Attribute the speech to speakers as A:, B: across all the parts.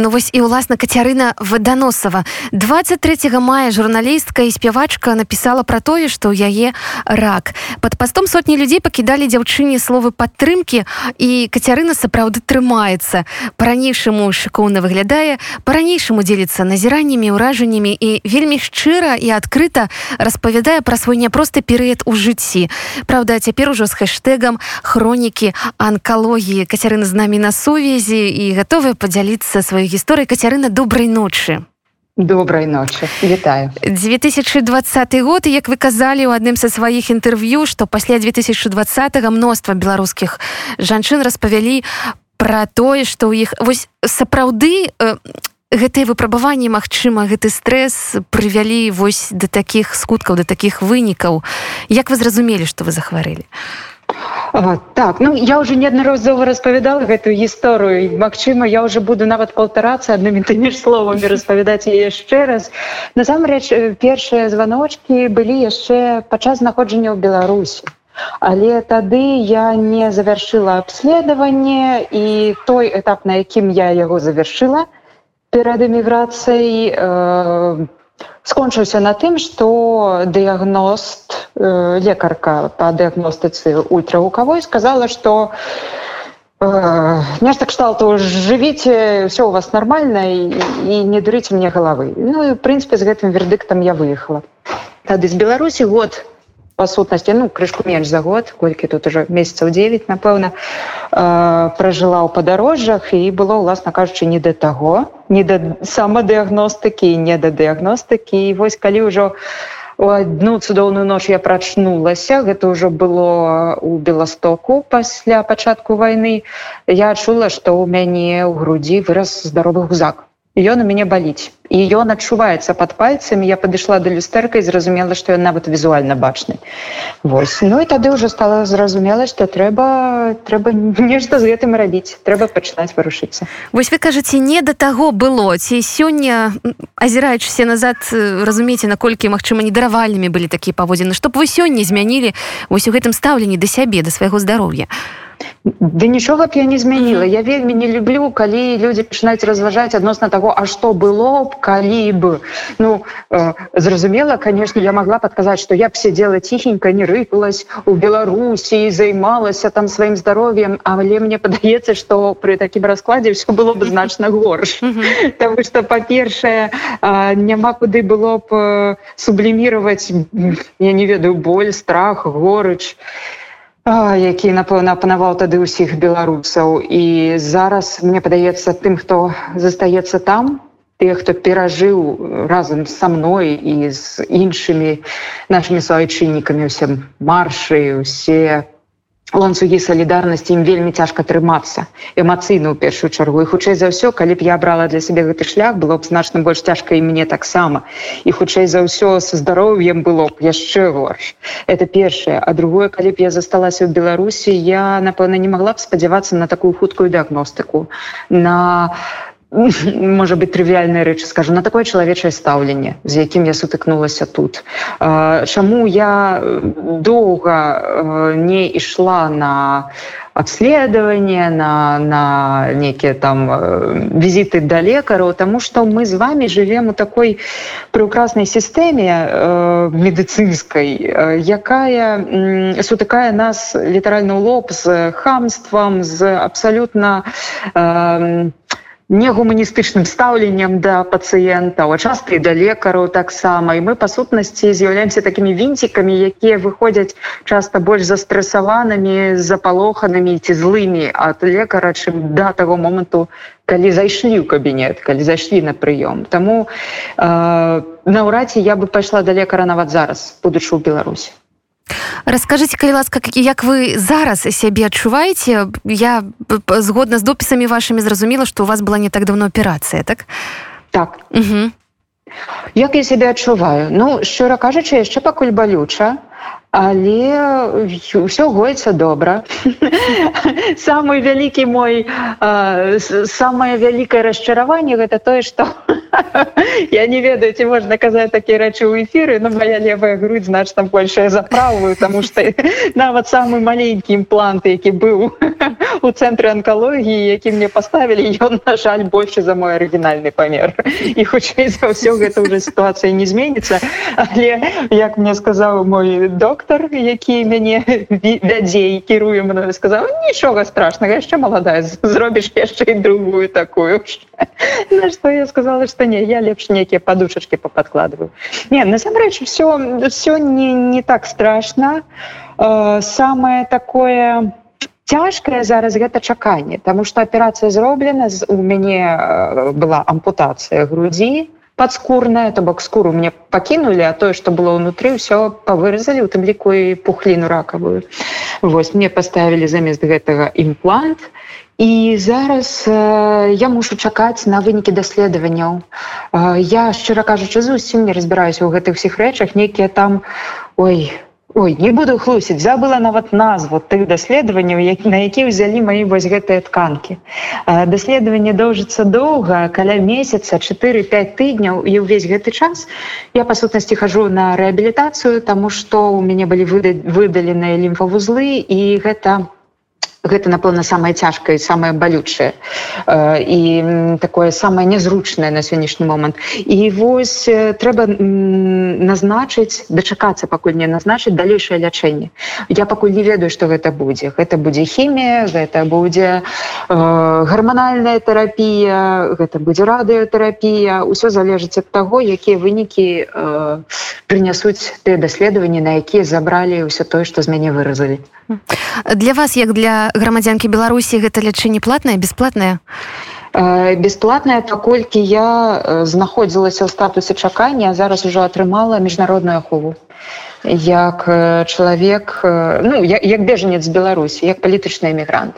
A: Ну вось і ўласна кацярына ваданосава. 23 мая журналістка і спявачка напісала пра тое што ў яе рак. Под пастом сотні людзей пакідалі дзяўчыне словы падтрымкі і кацярына сапраўды трымаецца. По-ранейшаму шыкоўна выглядае по-ранейшаму дзеліцца назіраннямі ўражаннямі і вельмі шчыра і адкрыта распавядае пра свой няпросты перыяд у жыцці. Праўда цяпер ужо з хэштегам хронікі анкалогіі кацярына з намі на сувязі і гатовая падзяліцца сваёй гісторыі кацярына добрай ночы
B: добрай ночы. Вітаю.
A: 2020 год як вы казалі у адным са сваіх інтэрв'ю што пасля 2020 мноства беларускіх жанчын распавялі пра тое што ў іх вось сапраўды э, гэтыя выпрабаванні Мачыма гэты стрэс прывялі вось да такіх скуткаў да такіх вынікаў. Як вы зразумелі што вы захварылі а
B: А, так ну я уже неаднаразова распавядала гэтую гісторыю Мачыма я уже буду нават паўтарацца аднымі тымі ж словамі распавядаць яшчэ раз. Насамрэч першыя званочки былі яшчэ падчас знаходжання ў беларусі але тады я не завяршыла абследаванне і той этап на якім я яго завяршыла перад эміграцыяй э, скончыўся на тым што дыягност лекарка по дыагностыцы ультрагукавой сказала что э, нешта кшталту жывіце все у вас нормально і, і не дурыце мне галавы ну і в прынпе з гэтым вердыктам я выехала. Тады з беларусі год па сутнасці ну крышку менш за год колькі тут уже месяцаў 9 напэўна э, пражыла ў падарожжах і было ўласна кажучы не да таго не да самадыагностыкі не да дыагностыкі і вось калі ўжо одну цудоўную ноч я прачнулася. Гэта ўжо было у беластоку пасля пачатку войны я адчула што ў мяне ў грудзі выраз здаровы гузак. Ён у мяне баліць і ён адчуваецца под пальцамі я падышла да люстэрка і зразумела што ён нават візуальна бачны Вось ну і тады ўжо стала зразумела што трэба трэба нешта з гэтым рабіць трэба пачынаць варушыцца
A: Вось вы кажаце не да таго было. Ці сёння азіраючыся назад разумееце наколькі магчыма недаравальнымі былі такія паводзіны. Чтоб вы сёння змянілі вось у гэтым стаўленні да сябе да свайго здароўя.
B: Да нічога б я не змяніла. Я вельмі не люблю, калі людзі пачынаюць разважаць адносна таго, а што было б, калі б. Ну, э, зразумела, канешне, я магла падказаць, што я б сядзела ціхенька, не рыпалась у Беларусі і займалася там сваім здароўем, але мне падаецца, што пры такім раскладзе ўсё было б значна горш. Таму што па-першае, няма куды было б субліміраваць, я не ведаю боль, страх, горыч які напэўна апанаваў тады ўсіх беларусаў і зараз мне падаецца тым хто застаецца там тых хто перажыў разам са мной і з іншымі нашымі суайчыннікамі усе маршы усе ланцугі салідарнасці ім вельмі цяжка трымацца эмацыйна ў першую чаргу і хутчэй за ўсё калі б я брала для сябе гэты шлях было б значна больш цяжка і мне таксама і хутчэй за ўсё са здароўем было б яшчэ горш это першае а другое калі б я засталася ў беларусі я напэўна не магла б спадзявацца на такую хуткую дыагностыку на на можа быть трывіальная рэч скажу. На такое чалавечае стаўленне з якім я сутыкнулася тут. Чаму я доўга не ішла на обследаванне на на нейкія там візіты да лекараў тому что мы з вами живвем у такой прекраснай сістэме медыцынскай якая сутыкае нас літаральна ў лоб з хамствам з абсалютна не негуманістычным стаўленнем да пацыентаў а часта і да лекараў таксама. І мы па сутнасці з'яўляемся такімі вінцікамі якія выходзяць часта больш застрэсаванымі запалоханымі ці злымі ад лекара чым да таго моманту калі зайшлі ў кабінет калі зайшлі на прыём. Таму э, наўрад ці я бы пайшла да лекара нават зараз будучы ў беларусі
A: расскажите калі ласка як вы зараз сябе адчуваеце? Я згодна з допісамі вашими зразумела что у вас была не так давно операцыя так?
B: Так. Угу. як я себе адчуваю? Ну шчыра кажучы яшчэ пакуль балюча але ўсё гоіцца добра. Самы вялікі мой самае вялікае расчараванне гэта тое што я не ведаю ці можна казаць такія рэчы ў эфіры но моя левая грудь значна большая за правую тому что нават самы маленькі імплант які быў у цэнтры анкалогіі які мне паставілі ён на жаль больше за мой арыгінальны памер. І хутчэй за ўсё гэта уже сітуацыя не зменіцца. Але як мне сказаў мой док доктор які мяне вядзе і кіруе мною сказаў нічога страшнага яшчэ маладая зробіш яшчэ і другую такую на что я сказала что не я лепш нейкія падушачки попадкладываю не насамрэч все все не не так страшно. Самое такое цяжкае зараз гэта чаканне тому что аперацыя зроблена у мяне была ампутацыя грудзі подскурная то бок скуру мне пакінули а тое что было ўнутры все павыразалі у тым ліку і пухліну ракавую восьось мне поставілі замест гэтага імплант і зараз э, я мушу чакаць на вынікі даследаванняў. Э, я шчыра кажучы зусім не разбіраюся ў гэтых всіх рэчах. Нейкія там ой у Ой, не буду хлусіць забыла нават назву тых даследаванняў на які ўзялі мои вось гэтыя тканкі. Даследаванне доўжыцца доўга каля месяца 4-5 тыдняў і ўвесь гэты час я па сутнасці хожу на рэабілітацыю тому что у мяне былі выдаленыя лімфавузлы і гэта у гэта напэўна самае цяжкае самае балючае э, і такое самае нязручнае на сённяшні момант. І вось э, трэба назначыць дачакацца пакуль не назначыць далейшае лячэнне. Я пакуль не ведаю што гэта будзе. Гэта будзе хімія гэта будзе э, гарманальная тэрапія гэта будзе радыётэрапія. Ўсё залежыць ад таго якія вынікі прынясуць тыя даследаванні на якія забралі ўсё тое што з мяне выразалі.
A: Для вас як для грамадзянкі беларусі гэта лячэнне платнае бесплатнае?
B: Бесплатная паколькі я знаходзілася ў статусе чакання зараз ужо атрымала міжнародную ахову як чалавек ну як, як бежанец беларусі як палітычны эмігрант.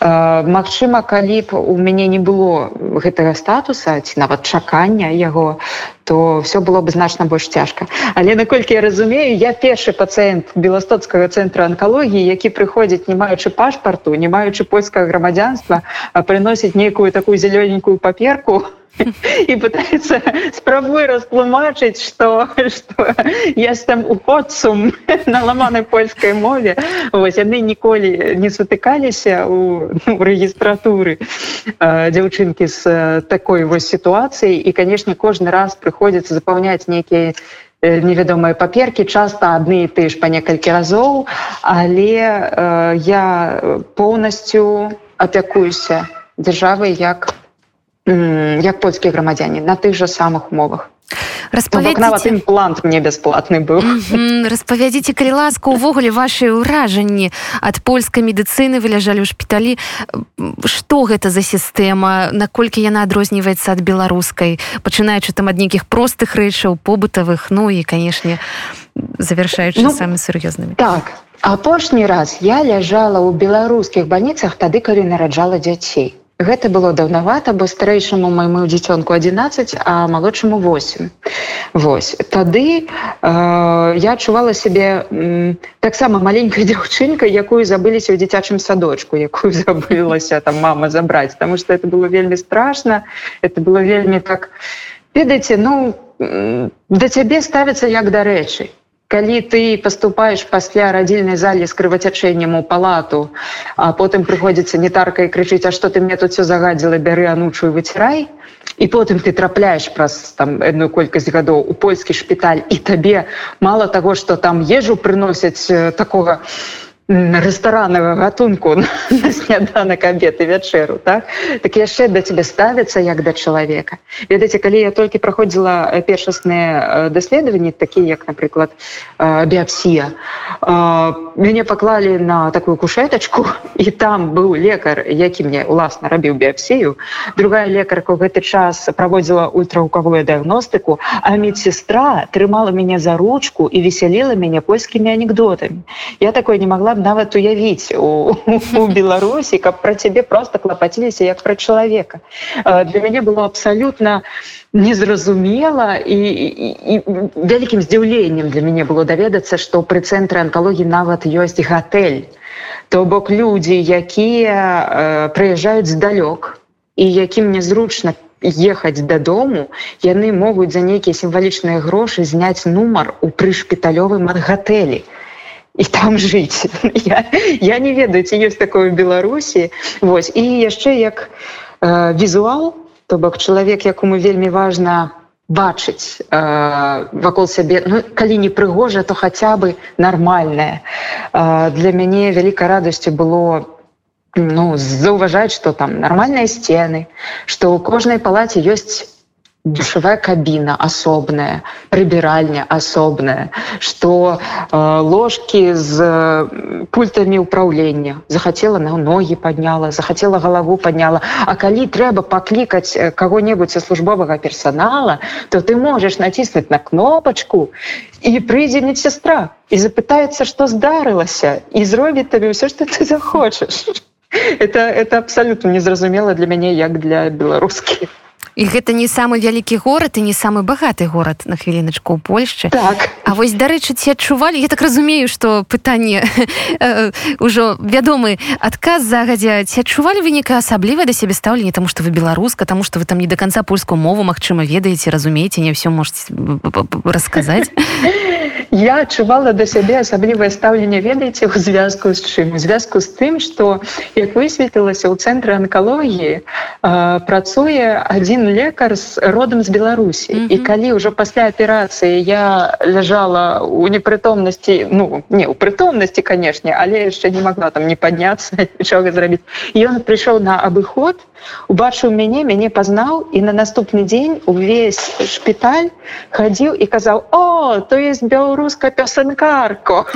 B: Магчыма калі б у мяне не было гэтага статуса ці нават чакання яго то все было бы значна больш цяжка. Але наколькі я разумею я першы пацыент беластоцкага цэнтра анкалогіі які прыходзіць не маючы пашпарту не маючы польскага грамадзянства прыносіць нейкую такую зялёненькую паперку то і пытается спрабуй растлумачыць что что я там у подсум на ламанай польскай мове. Вось яны ніколі не сутыкаліся у, у рэгістратуры дзяўчынкі з такой вось сітуацыяй і канешне кожны раз прыходзіцца запаўняць нейкія невядомыя паперкі часта адны і ты ж па некалькі разоў але э, я поўнасцю апякуюся дзяржавы як як польскія грамадзяне на тых жа самых умовах. Нават імплант мне бясплатны быў
A: распавядзіце калі ласка увогуле ваши ўражанні ад польскай медыцыны вы ляжалі ў шпіталі что гэта за сістэма наколькі яна адрозніваецца ад беларускай? Пачынаючы там ад нейкіх простых рэчаў побытавых ну і канешне завершаючы ну, самы сур'ёзнымі.
B: так апошні раз я ляжала ў беларускіх бальніцах тады калі нараджала дзяцей Гэта было даўнавата, бо старэйшаму майму дзіцёнку 11, а малодшаму 8. Вось. Тады э, я адчувала сябе таксама маленькай дзяўчынкай, якую забыліся ў дзіцячым садочку, якую забылася там мама забраць, Таму што это было вельмі страшна, это было вельмі так ведаеце, ну да цябе ставіцца як да рэчы калі ты поступаешь пасля радзільнай залі з крывацячэннем у палату а потым прыходзіцца нетарка і крычыць а что ты мне тут все загадзіла бяры анучую выцірай і потым ты трапляешь праз там одну колькасць гадоў у польскі шпіталь і табе мало того что там ежу прыносяць такого рэстаранага гатунку на сняданак абеты вячэру так так яшчэ да цябе ставіцца як да чалавека ведаеце калі я толькі праходзіла першасныя даследаванні такія як напрыклад біапсія мяне паклалі на такую кушетачку і там быў лекар які мне уласна рабіў біапсію другая лекарка ў гэты час праводзіла ультрагукавую дыагностыку а медсестра трымала мяне за ручку і весяліла мяне польскімі анекдотамі я такое не могла б нават уявіць у, у беларусі каб пра цябе просто клапаціліся як пра чалавека для мяне было абсалютна незразумела і, і, і вялікім здзіўленнем для мяне было даведацца што пры цэнтры анкалогіі нават ёсць гатэль то бок людзі якія э, прыязджаюць здалёк і якім незручна ехаць дадому яны могуць за нейкія сімвалічныя грошы зняць нумар у прышпіталёвым ад гатэлі і там жыць я, я не ведаю ці ёсць такое беларусі. Вось. І яшчэ як э, візуал то бок чалавек якому вельмі важна бачыць э, вакол сябе ну, калі не прыгожа то хаця бы нармальная э, для мяне вялікай радасцю было ну заўважаць что там нармальныя сцены что у кожнай палаце ёсць душевая кабіна асобная прыбіральня асобная что э, ложки з э, пультамі ўправлення захацела на ногі подняла захацела галаву подняла. А калі трэба паклікаць э, кого-небудзь са службовага персонала то ты можешь націснуць на кнопочку і прыйдзе медсестра і запытаецца что здарылася і зробіць табе ўсё что ты захочаш это это абсолютно незразумела для мяне як для беларускіх
A: і гэта не самы вялікі горад і не самы багаты горад на хвіліначку ў польшчы.
B: Так.
A: А вось дарэчы ці адчувалі? Я так разумею што пытанне ўжо вядомы адказ загадзя. Ці адчувалі выніка асабліва да сябе стаўлення таму што вы беларуска таму што вы там не до конца польскую мову Мачыма ведаеце разумееце не ўсё можете расказаць
B: я адчувала да сябе асаблівае стаўленне ведаеце у звязку з чым? У звязку з тым што як высветлілася ў цэнтры анкалогіі працуе адзін лекар з родам з беларусі. Mm -hmm. і калі ўжо пасля аперацыі я ляжала у непрытомнасці ну не у прытомнасці канешне але яшчэ не могла там не падняцца нічога зрабіць ён прыйшоў на абыход убачыў мяне мяне пазнаў і на наступны дзень увесь шпіталь хадзіў і казаў о то есть беларуска пясанкарко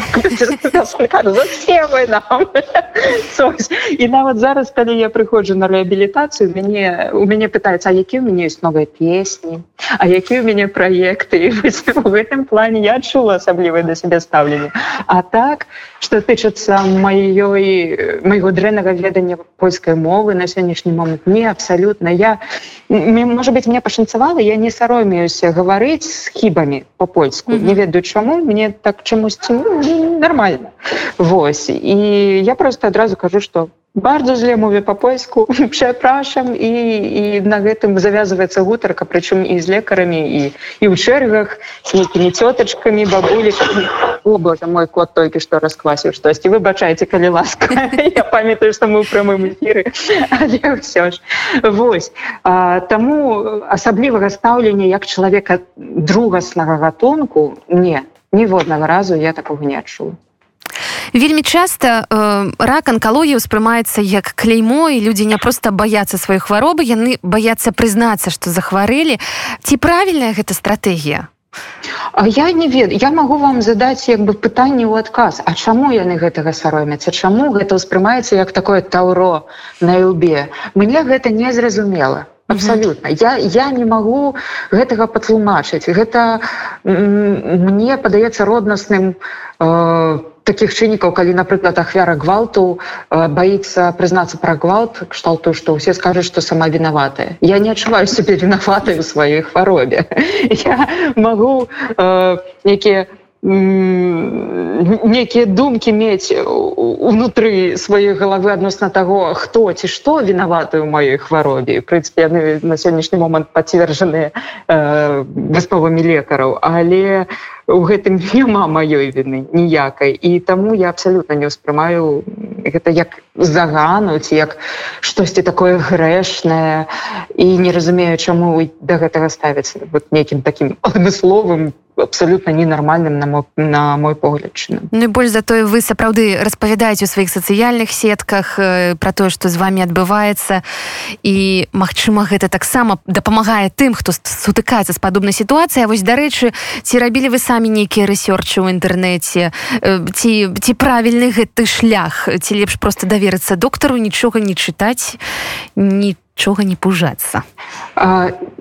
B: і нават зараз калі я прыходжу на рэабілітацыю мяне у мяне пытаецца які у мяне ёсць новыя песні А які у мяне праекты у гэтым плане я адчула асаблівае да сябе стаўленне А так што тычыцца маёй майго дрэннага ведання польскай мовы на сённяшні момант не абсалютна я можа быть мне пашанцавала я не саромеюся гаварыць з хібамі по-польску mm -hmm. не ведаю чаму мне так чамусьці ну, нормально. Вось. І я просто адразу кажу что bardzo źle mówię po polsku, przepraszam i, i na гэтым завязывается гутарка, причем и с лекарами, и, и в чергах, с некими теточками, бабуликами. О, боже, мой кот только что расквасил что-то. Выбачайте, коли ласка. Я памятаю, что мы в прямом эфире. Але все ж. Вось. А, тому особливого ставления, як человека другаснага гатунку, не, ніводнага разу я такого не адчула
A: вельмі часта э, рак анкалогія ўспрымаецца як клеймо і людзі не просто баяцца сваёй хваробы яны баяцца прызнацца што захварэлі ці правільная гэта стратэгія
B: А я не ведаю я могу вам задаць як бы пытанне ў адказ А чаму яны гэтага саромяцца чаму гэта ўспрымаецца як такое таўро на лбе? Мне гэта не зразумела. Абсолютно я я не могу гэтага патлумачыць. Гэта мне падаецца роднасным э, таких чыннікаў калі напрыклад ахвяра гвалту э, боится прызнацца пра гвалт кшталту что ўсе скажуць что сама виноватая я не адчуваю себе виноватай у сваёй хваробе я могу э, некіе некія думкі мець унутры сваёй галавы адносна таго хто ці што вінаваты ў маёй хваробе прынпе яны на сённяшні момант пацверджаныя э, гаспавымі лекараў але у гэтым няма маёй віны ніякай. І таму я абсалютна не ўспрымаю гэта як загануць як штосьці такое грэшнае і не разумею чаму да гэтага ставіцца. Вот нейкім таким адмысловым абсолютно ненармальным на мой, на мой погляд чынам.
A: Ну больш затое вы сапраўды распавядаеце у сваіх сацыяльных сетках э, про тое што з вами адбываецца. І Мачыма гэта таксама дапамагае тым хто сутыкаецца з падобнай сітуацыі вось дарэчы ці рабілі вы самі нейкія рэсёрчы ў інтэрнэце. Э, ці ці правільны гэты шлях? Ці лепш просто даверыцца доктару нічога не чытаць нічога не пужацца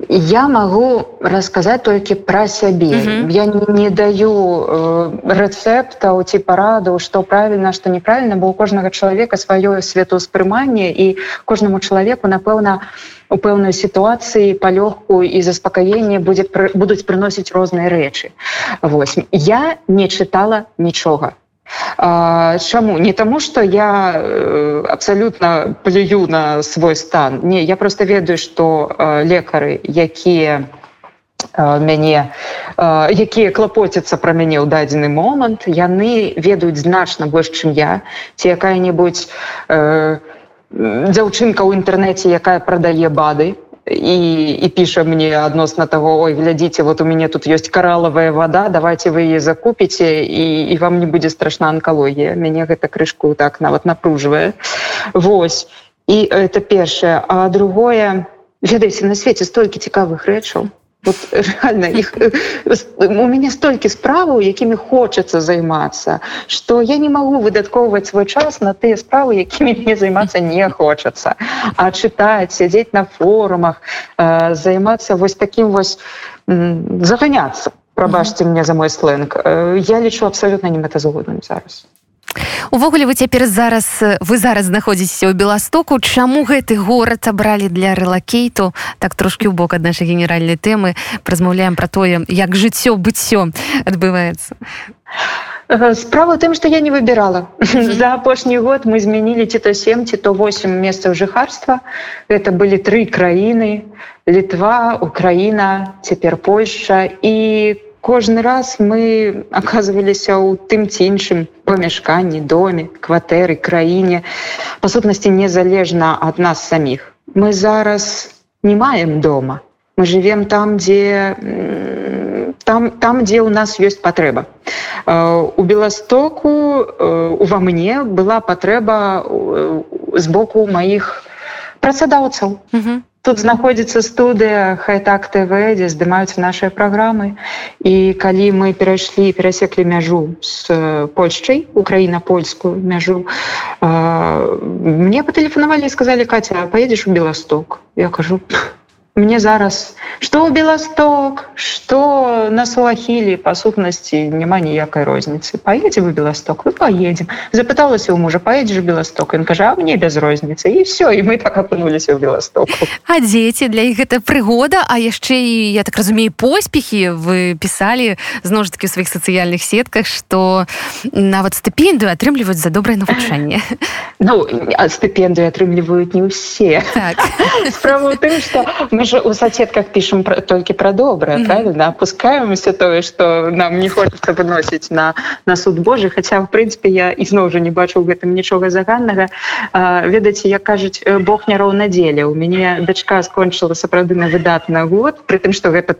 B: я могу рассказать только про сябе угу. я не, не даю э, рецепта ці параду что правильно что неправильно бо у кожнага человека сваё светоуспрыманне і кожнаму человеку напэўна у пэўнай сітуацыі палёгку і заспакаенне будзе будуць прыносіць розныя рэчы Вось я не чытала нічога Чаму не таму что я э, абсалютна плюю на свой стан. Не я просто ведаю что э, лекары якія э, мяне якія клапоцяцца пра мяне ў дадзены момант яны ведаюць значна больш чым я. Ці якая-нибудь дзяўчынка ў інтэрнэце якая прадае бады і, і піша мне адносна того ой глядзіце вот у мяне тут ёсць каралавая вода давайте вы яе закупіце і, і вам не будзе страшна анкалогія мяне гэта крышку так нават напружвае Вось. І это першае а другое ведаеце на свеце столькі цікавых рэчаў вот реально их э, у меня столькі справаў якімі хочацца займацца что я не могу выдаткоўваць свой час на тыя справы якімі мне займацца не хочацца а чытаць сядзець на форумах э, займацца вось таким вось заганяться. Прабачьте мне за мой сленг. Э, я лічу абсолютно не мэтазгодным зараз
A: увогуле вы цяпер зараз вы зараз знаходзіцеся ў беластоку. Чаму гэты горад абралі для рэлакейту? Так трошки ў бок ад нашай генеральнай тэмы. Размаўляем про тое як жыццё быццё адбываецца.
B: Справа тым что я не выбирала за апошні год мы змянілі ці то 7 ці то 8 месцаў жыхарства. Это былі тры краіны. Літва украіна цяпер польша. І кожны раз мы оказываліся ў тым ці іншым памяшканні доме кватэры краіне. Па сутнасці незалежна ад нас саміх. Мы зараз не маем дома. Мы живвем там дзе там там дзе ў нас ёсць патрэба. У беластоку ува мне была патрэба з боку маіх працадаўцаў. Mm -hmm. Тут знаходзіцца студыя хайтак ТВ, дзе здымаюць нашыя праграмы. І калі мы перайшлі перасеклі мяжу з э, Польшчай, Украіна польскую мяжу, э, мне патэлефанавалі і сказалі Каця, паедзеш у Беласток. Я кажу мне зараз что ў беласток что на суахілі па сутнасці няма ніякай розніцы поедзе вы беласток вы поедем запыталася у мужа поедзеш беласток ён кажа мне без розніцы і все і мы так апынуліся ў беластоку
A: а дзеці для іх гэта прыгода а яшчэ і я так разумею поспехи. Вы пісалі зноў ж таки сваіх сацыяльных сетках что нават стыпендыю атрымліваюць за добрае навучанне
B: ну стыпендыю атрымліваюць не ўсе так. справа тым что мы же у соседках пишем про, только про доброе, mm-hmm. правильно? Опускаемся то, что нам не хочется выносить на, на суд Божий. Хотя, в принципе, я и снова же не бачу в этом ничего заганного. А, ведаете, я кажуть, Бог не ровно деле. У меня дочка скончила сапраўды на выдатный год, при том, что это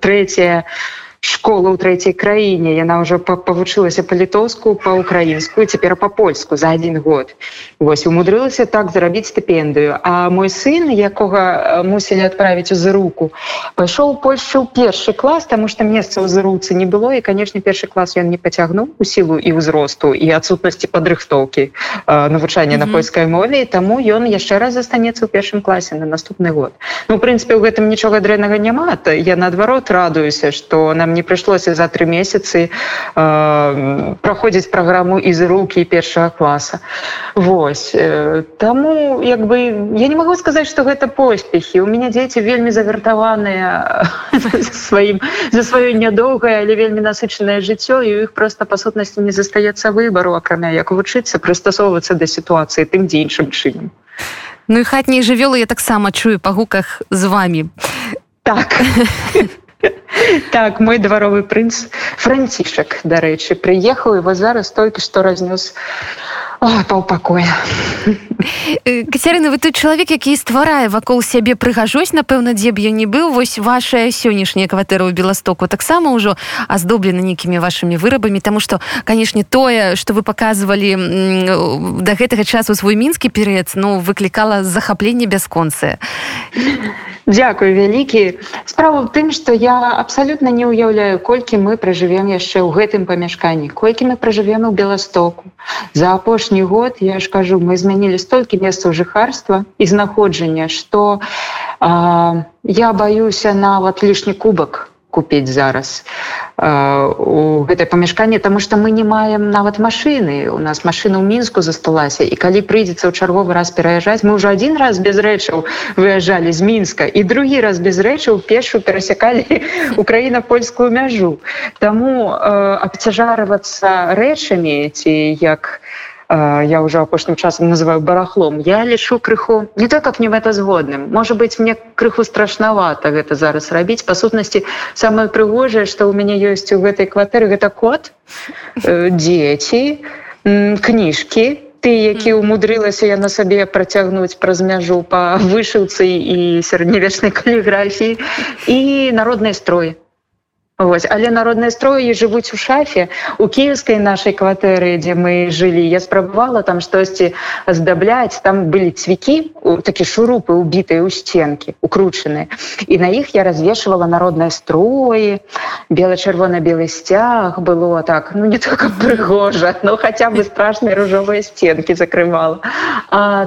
B: школа ў трэцяй краіне яна ўжо павучылася па-літоўску па-украінскую цяпер па-польску за один год. Восьось умудрылася так зарабіць стыпендыю а мой сын якога мусілі адправіць у зыруку пайшоў польшу ў першы клас таму што месца ў зыруцы не было і канешне першы клас ён не пацягнуў у сілу і ўзросту і адсутнасці падрыхтоўкі навучання mm -hmm. на польскай мове таму ён яшчэ раз застанецца ў першым класе на наступны год. Ну прынцыпе у гэтым нічога дрэннага няма я наадварот радуюся што нам не прыйшлося за тры месяцы э, праходзіць праграму из руки першага класа Вось э, таму як бы я не могу сказаць что гэта поспехи. У меня дзеці вельмі завертаваныя сваім за сваё нядоўгае але вельмі насычанае жыццё і у іх просто па сутнасці не застаецца выбару акрамя як вучыцца прыстасоўвацца да сітуацыі тым дзе іншым чынам.
A: Ну і хатнія жывёлы я таксама чую па гуках з вами
B: так так мой дваровы прынц францішак дарэчы прыехаў вас зараз толькі што разнёс паўпакоя
A: кацярына вы тут чалавек які стварае вакол сябе прыгажосць напэўна дзе б я не быў. Вось ваша сённяшняя кватэра ў беластоку таксама ўжо аздоблена нейкімі вашымі вырабамі таму што канешне тое што вы паказвалі да гэтага часу свой мінскі перыяд ну выклікала захапленне бясконцыя
B: Дзякуй вялікі. Справа ў тым што я абсалютна не ўяўляю колькі мы пражывем яшчэ ў гэтым памяшканні колькі мы пражывем у беластоку. За апошні год я ж кажу мы змянілі столькі месцаў жыхарства і знаходжання што я баюся нават лішні кубак купіць зараз у гэтае памяшканне тому что мы не маем нават машины у нас машина ў мінску засталася і калі прыйдзецца ў чарговы раз пераязджаць мы ўжо один раз без рэчаў выязджалі з мінска і другі раз без рэчаў пешу перасякалі украіна польскую мяжу. Таму э, абцяжарывацца рэчамі ці як у я уже апошнім часам называю барахлом. Я лічу крыху не так как не гэта згодным может быть мне крыху страшнавата гэта зараз рабіць па сутнасці самое прыгожае что у мяне ёсць у гэтай кватэры гэта кот э, дзеці кніжкі які умудрылася я на сабе працягнуць праз мяжу па вышыўцы і сярэднявечнай каліграфіі і народныя строі Вось. але народныя строі жывуць у шафе у кіевскай нашай кватэры дзе мы жылі я спрабавала там штосьці здабляць там былі цвікі такі шурупы убітыя ў сценкі укручаныя і на іх я развешивала народныя строі бела-чырвона-белы сцяг было так ну не только прыгожа но хотя бы страшныя ружовыя сценкі закрывала.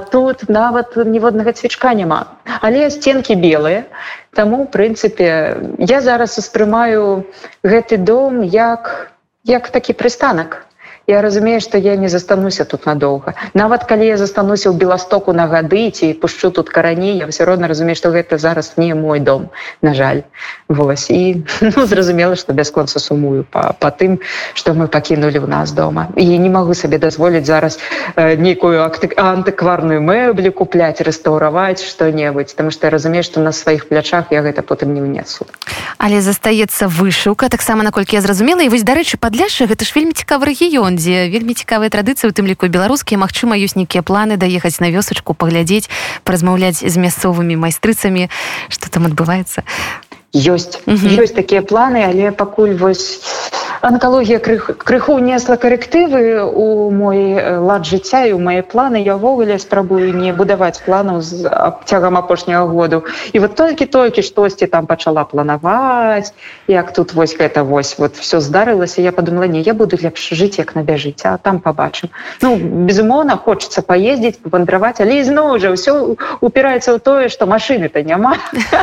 B: Тут нават ніводнага цвічка няма але сценкі белыя Таму у прынцыпе я зараз успрымаю гэты дом як, як такі прыстанак я разумею что я не застануся тут надоўга. Нават калі я застануся ў беластоку на гады ці пушчу тут караней я все роўна разумею что гэта зараз не мой дом на жаль. Вось і ну, зразумела что бясконца сумую по па, па тым что мы пакінули у нас дома. І не могу сабе дазволіць зараз э, нейкую антыкварную мэблю купляць рэстаўраваць что-небудзь потому что я разумею что на сваіх плячах я гэта потым не ўнесу
A: але застаецца вышыўка таксама наколькі я зразумела і вось дарэчы падляшы гэта ж вельмі цікавы рэгіён дзе вельмі цікавыя традыцыі у тым ліку беларускія. Мачыма ёсць нейкія планы даехаць на вёсачку паглядзець паразмаўляць з мясцовымі майстрыцамі что там адбываецца?
B: Ёсць. Ёсць такія планы але пакуль вось анкалогія крых, крыху унесла карэктывы у мой лад жыцця і у мае планы я ўвогуле спрабую не будаваць планаў з цягам апошняга году. І вот толькі-толькі штосьці там пачала планаваць як тут вось гэта вось вот все здарылася я подумала не я буду лепш жыць як набяжыць а там побачым ну безумоўна хочется паездзіць павандраваць але ізноў уже ўсё упіраецца ў тое что машины-то няма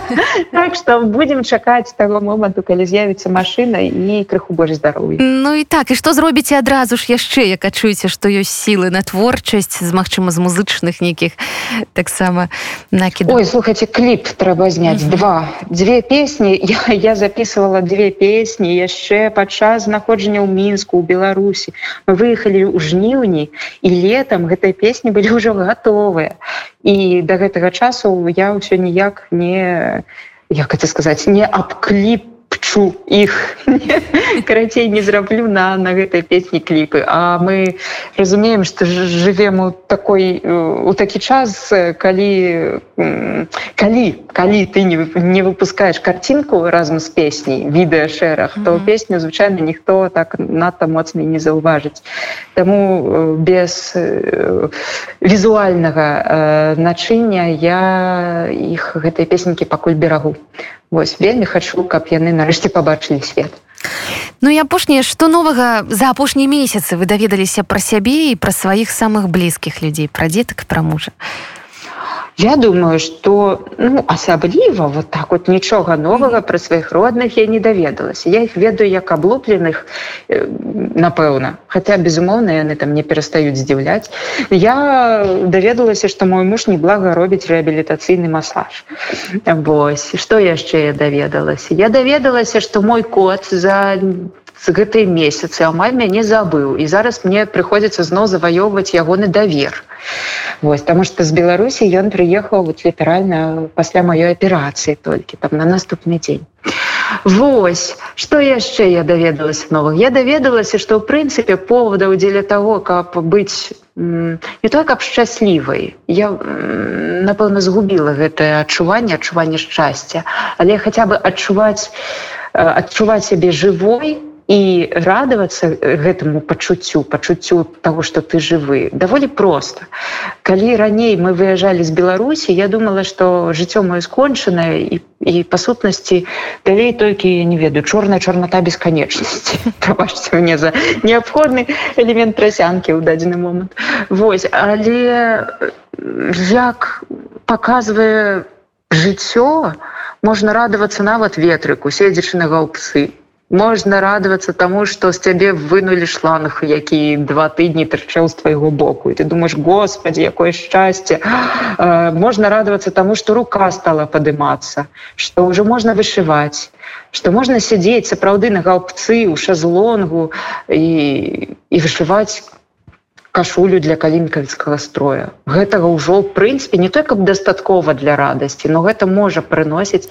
B: так что будем чакаць того моманту калі з'явіцца машина і крыху больш здароўя.
A: Ну і так і што зробіце адразу ж яшчэ як адчуеце што ёсць сілы на творчасць з магчыма з музычных нейкіх таксама накід
B: Ой слухайте кліп трэба зняць. Mm -hmm. два. Две песні. Я, я записывала две песні яшчэ падчас знаходжання ў мінску у беларусі. Мы выехалі ў жніўні і летом гэтай песні былі ўжо гатовыя. І до гэтага часу я ўсё ніяк не як это сказаць не аб пчу іх карацей не зраблю на на гэтай песні кліпы а мы разумеем что живвем у такой у такі час калі калі калі ты не не выпускаешь картинку разам з песняй відэа шэрах то песню звычайно ніхто так надта моцна не заўважыць Таму без візуальнага начыння я іх гэтай песенькі пакуль берагу Вось вельмі хачу, каб яны нарэшце пабачылі свет.
A: Ну і апошняе, што новага за апошнія месяцы вы даведаліся пра сябе і пра сваіх самых блізкіх людзей, пра дзетак, пра мужа.
B: Я думаю, что ну, асабліва вот так вот нічога новага пра сваіх родных я не даведалася. Я іх ведаю як аблупленых э, напэўна, Хаця безумоўна, яны там не перастаюць здзіўляць. Я даведалася, што мой муж неблага робіць рэабілітацыйны масаж. Вось што яшчэ я даведалася. Я даведалася, што мой кот за з гэтай месяцы амаль мяне забыў. І зараз мне прыходзіцца зноў заваёўваць ягоны давер. Вось, потому что з беларусі ён прыехаў вот літаральна пасля маёй аперацыі толькі там на наступны дзень. Вось что яшчэ я даведалася новых я даведалася что ў прынцыпе поводаў дзеля того каб быць не то каб шчаслівай. Я напэўна згубіла гэтае адчуванне адчуванне шчасця. Але хаця бы адчуваць адчуваць сябе жывой і радавацца гэтаму пачуццю пачуццю того что ты жывы даволі просто калі раней мы выязджалі з беларусі я думала что жыццё маё скончанае і і па сутнасці далей толькі не ведаю чорная чарната бесканечнасці. Прабачце мне за неабходны элемент трасянкі ў дадзены момант. Вось але як показвае жыццё можна радавацца нават ветрыку седзячы на гаўпсы можна радавацца таму што з цябе вынулі шланг які два тыдні тырчэў з твайго боку. І ты думаешь господи якое шчасце можна радавацца таму што рука стала падымацца што ўжо можна вышываць што можна сядзець сапраўды на гаўпцы ў шазлонгу і, і вышываць кашулю для калінкавіцкага строя. Гэтага ўжо ў прынцыпе не только дастаткова для радасці но гэта можа прыносіць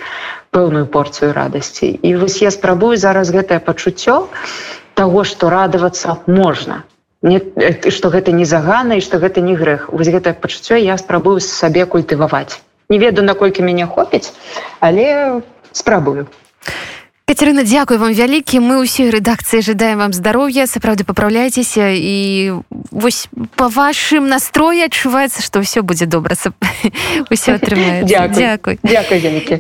B: пэўную порцыю радасці. І вось я спрабую зараз гэтае пачуццё того что радавацца можна. Что гэта не загана і что гэта не грэх. Вось гэтае пачуццё я спрабую сабе культываваць. Не ведаю наколькі мяне хопіць але спрабую
A: Катерина дзякуй вам вялікі. Мы ўсёй рэдакцыі жадаем вам здароўя. Сапраўды папраўляйцеся. І вось по вашым настроі адчуваецца што ўсё будзе добра. Ўсё атрымае
B: дзякуй дзякуй вялікі